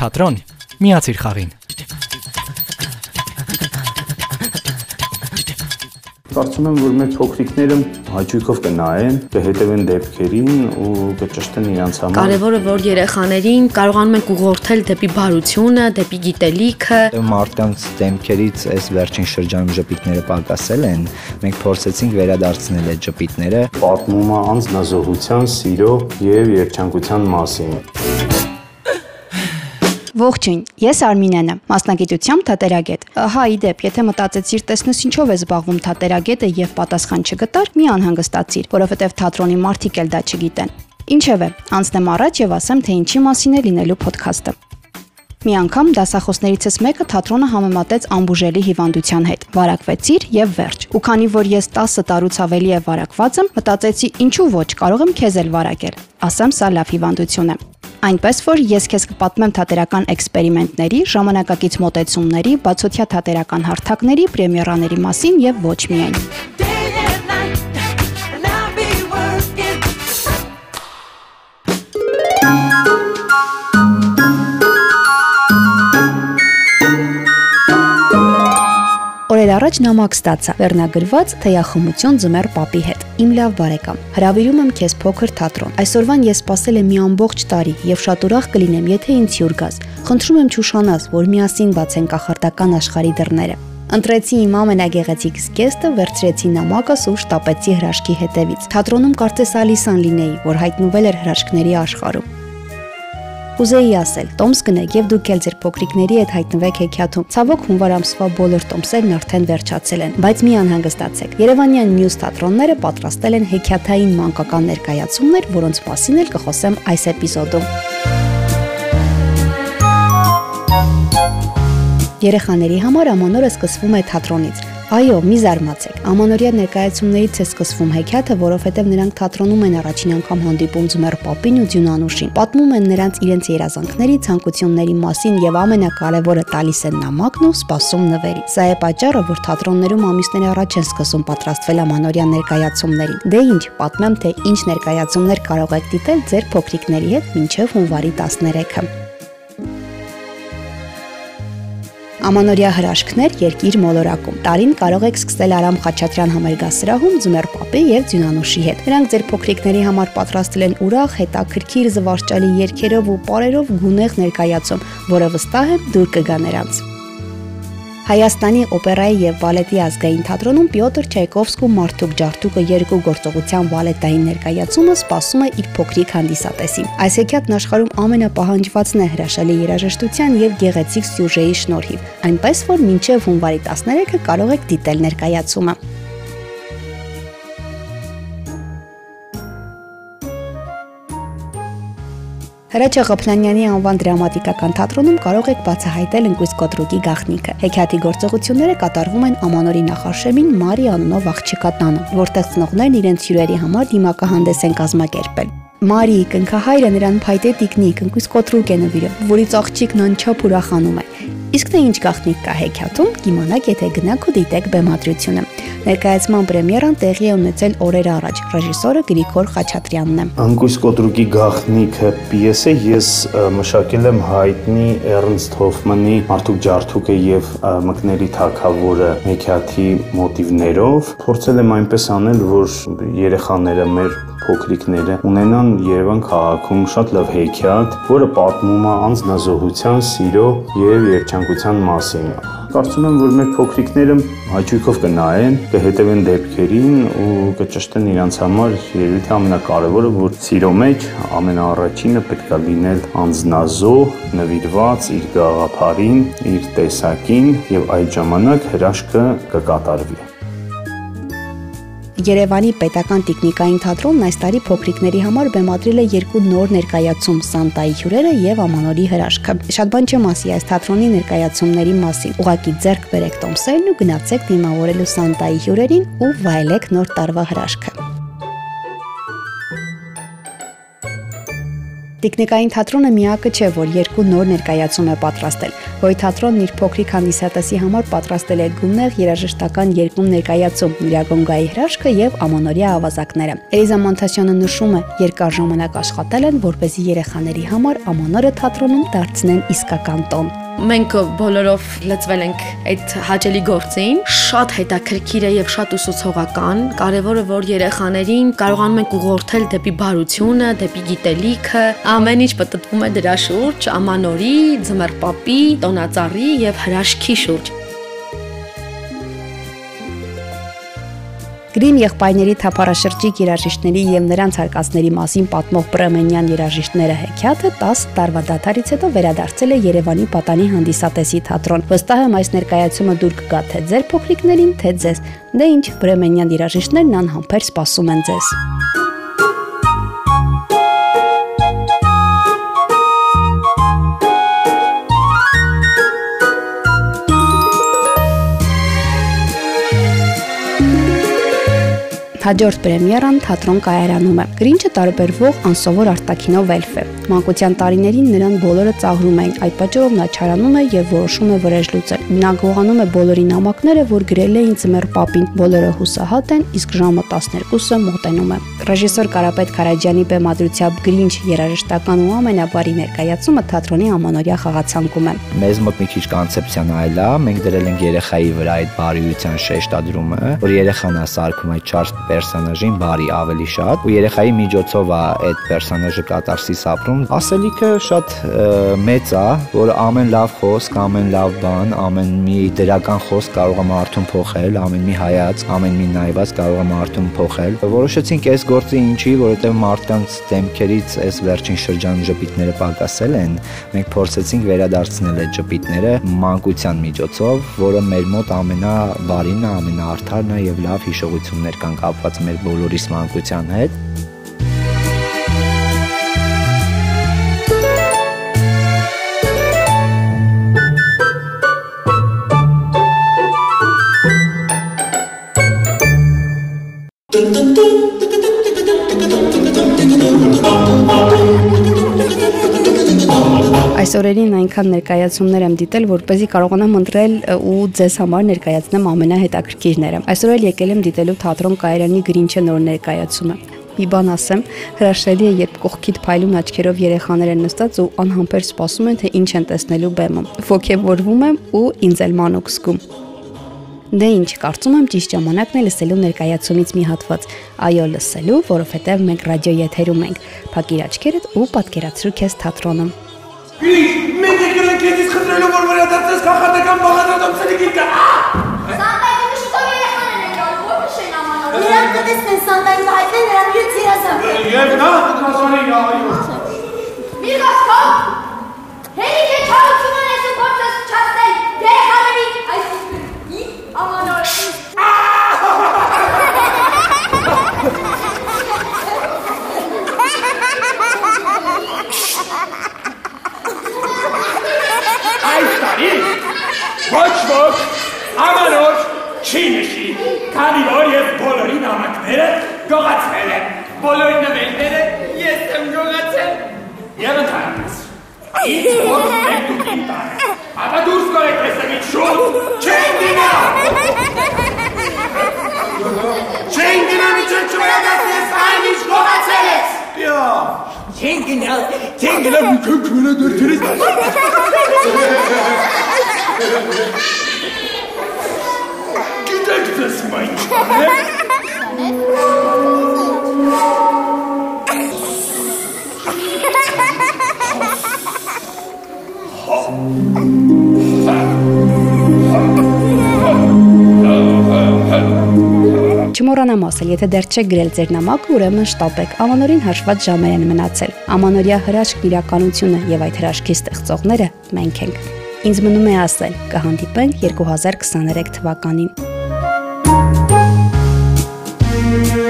թատրոն։ Միացիր խաղին։ Կարծում եմ, որ մեր փոքրիկները հաճույքով կնայեն, կհետևեն դեպքերին ու կճշտեն իրենց համար։ Կարևորը որ երեխաներին կարողանում ենք ուղղորդել դեպի բարությունը, դեպի գիտելիքը։ Մարդկանց դեմքերից այս վերջին շրջանում ժպիտները պակասել են։ Մենք փորձեցինք վերադարձնել այդ ժպիտները։ Պատմումը անznազողության, սիրո եւ երջանկության մասին։ Ողջույն, ես Արմինեն եմ, մասնագիտությամբ թատերագետ։ Ահա իդեպ, եթե մտածեցիր, տեսնես ինչով է զբաղվում թատերագետը եւ պատասխան չգտար, մի անհանգստացիր, որովհետեւ թատրոնի մարդիկ էլ դա չգիտեն։ Ինչևէ, անցնեմ առաջ եւ ասեմ, թե ինչի մասին է լինելու ոդքասթը։ Մի անգամ դասախոսներիցս մեկը թատրոնը համեմատեց ամբուժելի հիվանդության հետ։ Վարակվեցիր եւ վերջ։ Ու քանի որ ես 10 տարուց ավելի է վարակված եմ, մտածեցի, ինչու ոչ, կարող եմ քեզ էլ վարակել։ Ասեմ, սա լավ հիվանդություն է։ Այնպես որ ես քեզ կպատմեմ թատերական էքսպերիմենտների, ժամանակակից մոտեցումների, բացօթյա թատերական հարթակների, պրեմիերաների մասին եւ ոչ միայն։ Օրեր առաջ նամակ ստացա, վերնագրված Թեյախմություն ձմեր պապի հետ իմ լավ բարեկամ։ Հրավիրում եմ քեզ փոքր թատրոն։ Այսօրվան ես սպասել եմ մի ամբողջ տարի եւ շատ ուրախ կլինեմ, եթե ինձ հյուր գաս։ Խնդրում եմ չուշանաս, որ միասին բացեն կախարդական աշխարհի դռները։ Ընտրեցի իմ ամենագեղեցիկ զգեստը, վերցրեցի նամակս ու շտապեցի հրաշքի հետևից։ Թատրոնում կարծես Ալիսան լինեի, որ հայտնվել էր հրաշքների աշխարհում։ Կուզեի ասել, Տոմս գնեք եւ դուք ել ձեր փոքրիկների հետ հայտնվեք հեքիաթում։ Ցավոք հունվար ամսվա բոլոր տոմսերն արդեն վերջացել են, բայց մի անհանգստացեք։ Երևանյան մյուս թատրոնները պատրաստել են հեքիաթային մանկական ներկայացումներ, որոնց մասին էլ կխոսեմ այս էպիզոդում։ Երեխաների համար ամանորը սկսվում է թատրոնից։ Այո, մի զարմացեք։ Ամանորյա ներկայացումներից է սկսվում հեքիաթը, որովհետև նրանք թատրոնում են առաջին անգամ հանդիպում Ձմեռ Պապին ու Ձյունանուշին։ Պատմում են նրանց իրենց երազանքների, ցանկությունների մասին եւ ամենակարևորը տալիս են նամակն ու սպասում նվերի։ Սա է պատճառը, որ թատրոններում ամիսներ առաջ են սկսում պատրաստվել Ամանորյա ներկայացումներին։ Դե ինչ, պատմեմ, թե ինչ ներկայացումներ կարող եք դիտել ձեր փոքրիկների հետ մինչև հունվարի 13-ը։ Ամանորյա հրաշքներ երկիր մոլորակում։ Տարին կարող եք սկսել Արամ Խաչատրյան համերգասրահում Ձմեռ Պապի եւ Ձյունանուշի հետ։ Նրանք ձեր փոքրիկների համար պատրաստել են ուրախ, հետաքրքիր, զվարճալի երգերով ու պարերով գունեղ ներկայացում, որը վստահ եմ դուր կգա նրանց։ Հայաստանի օպերայի եւ բալետի ազգային թատրոնում Պյոտր Չայկովսկու Մարդուկ ջարդուկը երկու գործողության բալետային ներկայացումը սպասում է իր փոքրիկ հանդիսատեսին։ Այս հեքիաթն աշխարհում ամենապահանջվածն է հրաշալի երաժշտության եւ գեղեցիկ սյուժեի շնորհիվ, այնպես որ մինչեւ հունվարի 13-ը կարող եք դիտել ներկայացումը։ Հրաչյա Ղփնանյանի անվան դրամատիկական թատրոնում կարող եք բացահայտել ընկույզ կոտրուկի գաղտնիքը։ Հեքիաթի գործողությունները կատարվում են Ամանորի նախարշեմին Մարի անունով աղջկա տանը, որտեղ ծնողներն իրենց հյուրերի համար դիմակահանդես են կազմակերպել։ Մարի կնքահայրը նրան փայտե տիկնիկ ընկույզ կոտրուկ է նվիրում, որից աղջիկն անչափ ուրախանում է։ Իսկ թե ինչ գաղտնիք կա հեքիաթում, կիմանաք, եթե գնաք ու դիտեք բեմադրությունը։ Ներկայացման պրեմիերան տեղի է ունեցել օրեր առաջ։ Ռեժիսորը Գրիգոր Խաչատրյանն է։ Անկույս կոտրուկի գաղտնիքը պիեսը ես մշակել եմ հայտնի Էրնստ Հոֆմանի Մարդուկ ջարդուկը եւ մկների թակավորը հեքիաթի մոտիվներով։ Փորձել եմ այնպես անել, որ երեխաները մեր փոքրիկները ունենան Երևան քաղաքում շատ լավ հեքիաթ, որը պատմում է անznազողության, սիրո եւ երջանկության մասին։ Կարծում եմ, որ մեր փոքրիկները հաճույքով կնայեն, կհետևեն դեպքերին ու կճշտեն իրենց համար երևի ամենակարևորը, որ սիրո մեջ ամենաառաջինը պետք է լինել անznազող, նվիրված իր գաղափարին, իր տեսակին եւ այդ ժամանակ հրաշքը կկատարվի։ Երևանի Պետական Տիկնիկային թատրոնն այս տարի փոքրիկների համար բեմադրել է երկու նոր ներկայացում՝ Սանտայի հյուրերը եւ Ամանորի հրաշքը։ Շատ բան չեմ ասի այս թատրոնի ներկայացումների մասին։ Ուղակի ձեռք բերեք տոմսերն ու գնացեք դիմավորելու Սանտայի հյուրերին ու վայելեք նոր տարվա հրաշքը։ Տիկնիկային թատրոնը միակը չէ, որ երկու նոր ներկայացում է պատրաստել։ Հոյ թատրոնն իր փոքրիկ հանդիսատեսի համար պատրաստել է գումնեղ երաժշտական երկում ներկայացում՝ Միրագոնգայի հրաշքը եւ Ամանորյա ավազակները։ Էլիզա Մոնտասյանը նշում է, երկար ժամանակ աշխատել են, որպեսզի երեխաների համար Ամանորը թատրոնում դարձնեն իսկական տոն մենք բոլորով լծվել ենք այդ հաճելի գործին։ Շատ հետաքրքիր է եւ շատ ուսուցողական։ Կարևորը որ երեխաներին կարողանում ենք ուղղորդել դեպի բարությունը, դեպի գիտելիքը։ Ամեն ինչ պատտվում է դրա շուրջ, ամանորի, ձմեռպապի, տոնածառի եւ հրաշքի շուրջ։ Գրիմ եղբայրների թափառաշրջիկ երաժիշտների եւ նրանց հարկածների մասին պատմող Պրեմենյան երաժիշտները. Հեքիաթը 10 տարվա դադարից հետո վերադարձել է Երևանի Պատանի հանդիսատեսի թատրոն։ Վստահ եմ այս ներկայացումը դուր կգա թե ձեր փոքրիկներին, թե ձեզ։ Դե ինչ, Պրեմենյան երաժիշտներն անհամբեր սպասում են ձեզ։ Հաջորդ պրեմիերան թատրոն կայարանում է։ Գրինչը տարբերվող անսովոր արտակինով էլֆ է։ Մանկության տարիներին նրան բոլորը ծաղրում էին, այդ պատճառով նա չարանում է եւ որոշում է վրեժ լուծել։ Նա գողանում է բոլորի նամակները, որ գրել էին Ձմեռ պապին։ Բոլորը հուսահատ են, իսկ ժամը 12-ը մոտենում է։ Ռեժիսոր Կարապետ Խարաջյանի բեմադրությամբ Գրինչ երաժշտական ու ամենաբարի ներկայացումը թատրոնի ամանորյա խաղացանկում է։ Մեզ մոտ մի քիչ կոնցեպցիան այլ է, մենք դրել ենք երեխայի վրա այդ բարիության շեշտադրումը, որ երեխան է սարքում այդ չար պերսոնաժին բարի ավելի շատ ու երեխայի միջոցով է այդ պերսոնաժը կատարսիս ապրում ասելիքը շատ մեծ է որ ամեն լավ խոսք ամեն լավ բան ամեն մի դրական խոսք կարող է մարդուն փոխել ամեն մի հայաց ամեն մի նայված կարող է մարդուն փոխել որոշեցինք այս գործը ինչի որովհետև մարդկանց դեմքերից այս վերջին շրջանում ժպիտները պակասել են մենք փորձեցինք վերադարձնել այդ ժպիտները մանկության միջոցով որը մեր մոտ ամենաբարին է ամենաարթարն է եւ լավ հիշողություններ կան կապ կապված մեր բոլորիս մանկության հետ։ Այս օրերին այնքան ներկայացումներ եմ դիտել, որ เป զի կարողանամ ընտրել ու ձեզ համար ներկայացնեմ ամենահետաքրքիրները։ Այսօր էլ եկել եմ դիտելու թատրոն Կայարանի Գրինչը նոր ներկայացումը։ Մի բան ասեմ, հրաշալի է, երբ կողքիդ փայլուն աչքերով երեխաներ են նստած ու անհամբեր սպասում են, թե ինչ են տեսնելու բեմը։ Ոգևորվում եմ ու ինձ էլ մանուկ զգում։ Դե ինչ, կարծում եմ ճիշտ ժամանակն է լսելու ներկայացումից մի հատված։ Այո, լսելու, որովհետև մենք ռադիո եթերում ենք։ Փակիր աչքերդ ու պատկերացրու քեզ թատրոնում։ Please, მე მეგრენ კეთის ხდრელობარ ვერ დაწეს ხახა նամակները գողացվել են։ Բոլորի նվերները ես եմ գողացել։ Եվ ընդհանրապես Ինչ որ մենք դուք իմ տանը։ Ապա դուրս կորեք տեսակից շուտ։ Չեն դինա։ Չեն դինա միջոց չվերադասես այն ինչ գողացել ես։ Պյա։ Չեն գնա, չեն գնա մի քիչ վերադարձրես։ Գիտեք դες հիմա ինչ բան է։ Չմոռանամ ասել, եթե դեռ չեք գրել ձեր նամակը, ուրեմն շտապեք։ Ամանորին հաշված ժամեր են մնացել։ Ամանորյա հրաշքն իրականությունը եւ այդ հրաշքի ստեղծողները մենք ենք։ Ինձ մնում է ասել, կհանդիպենք 2023 թվականին։ Thank you.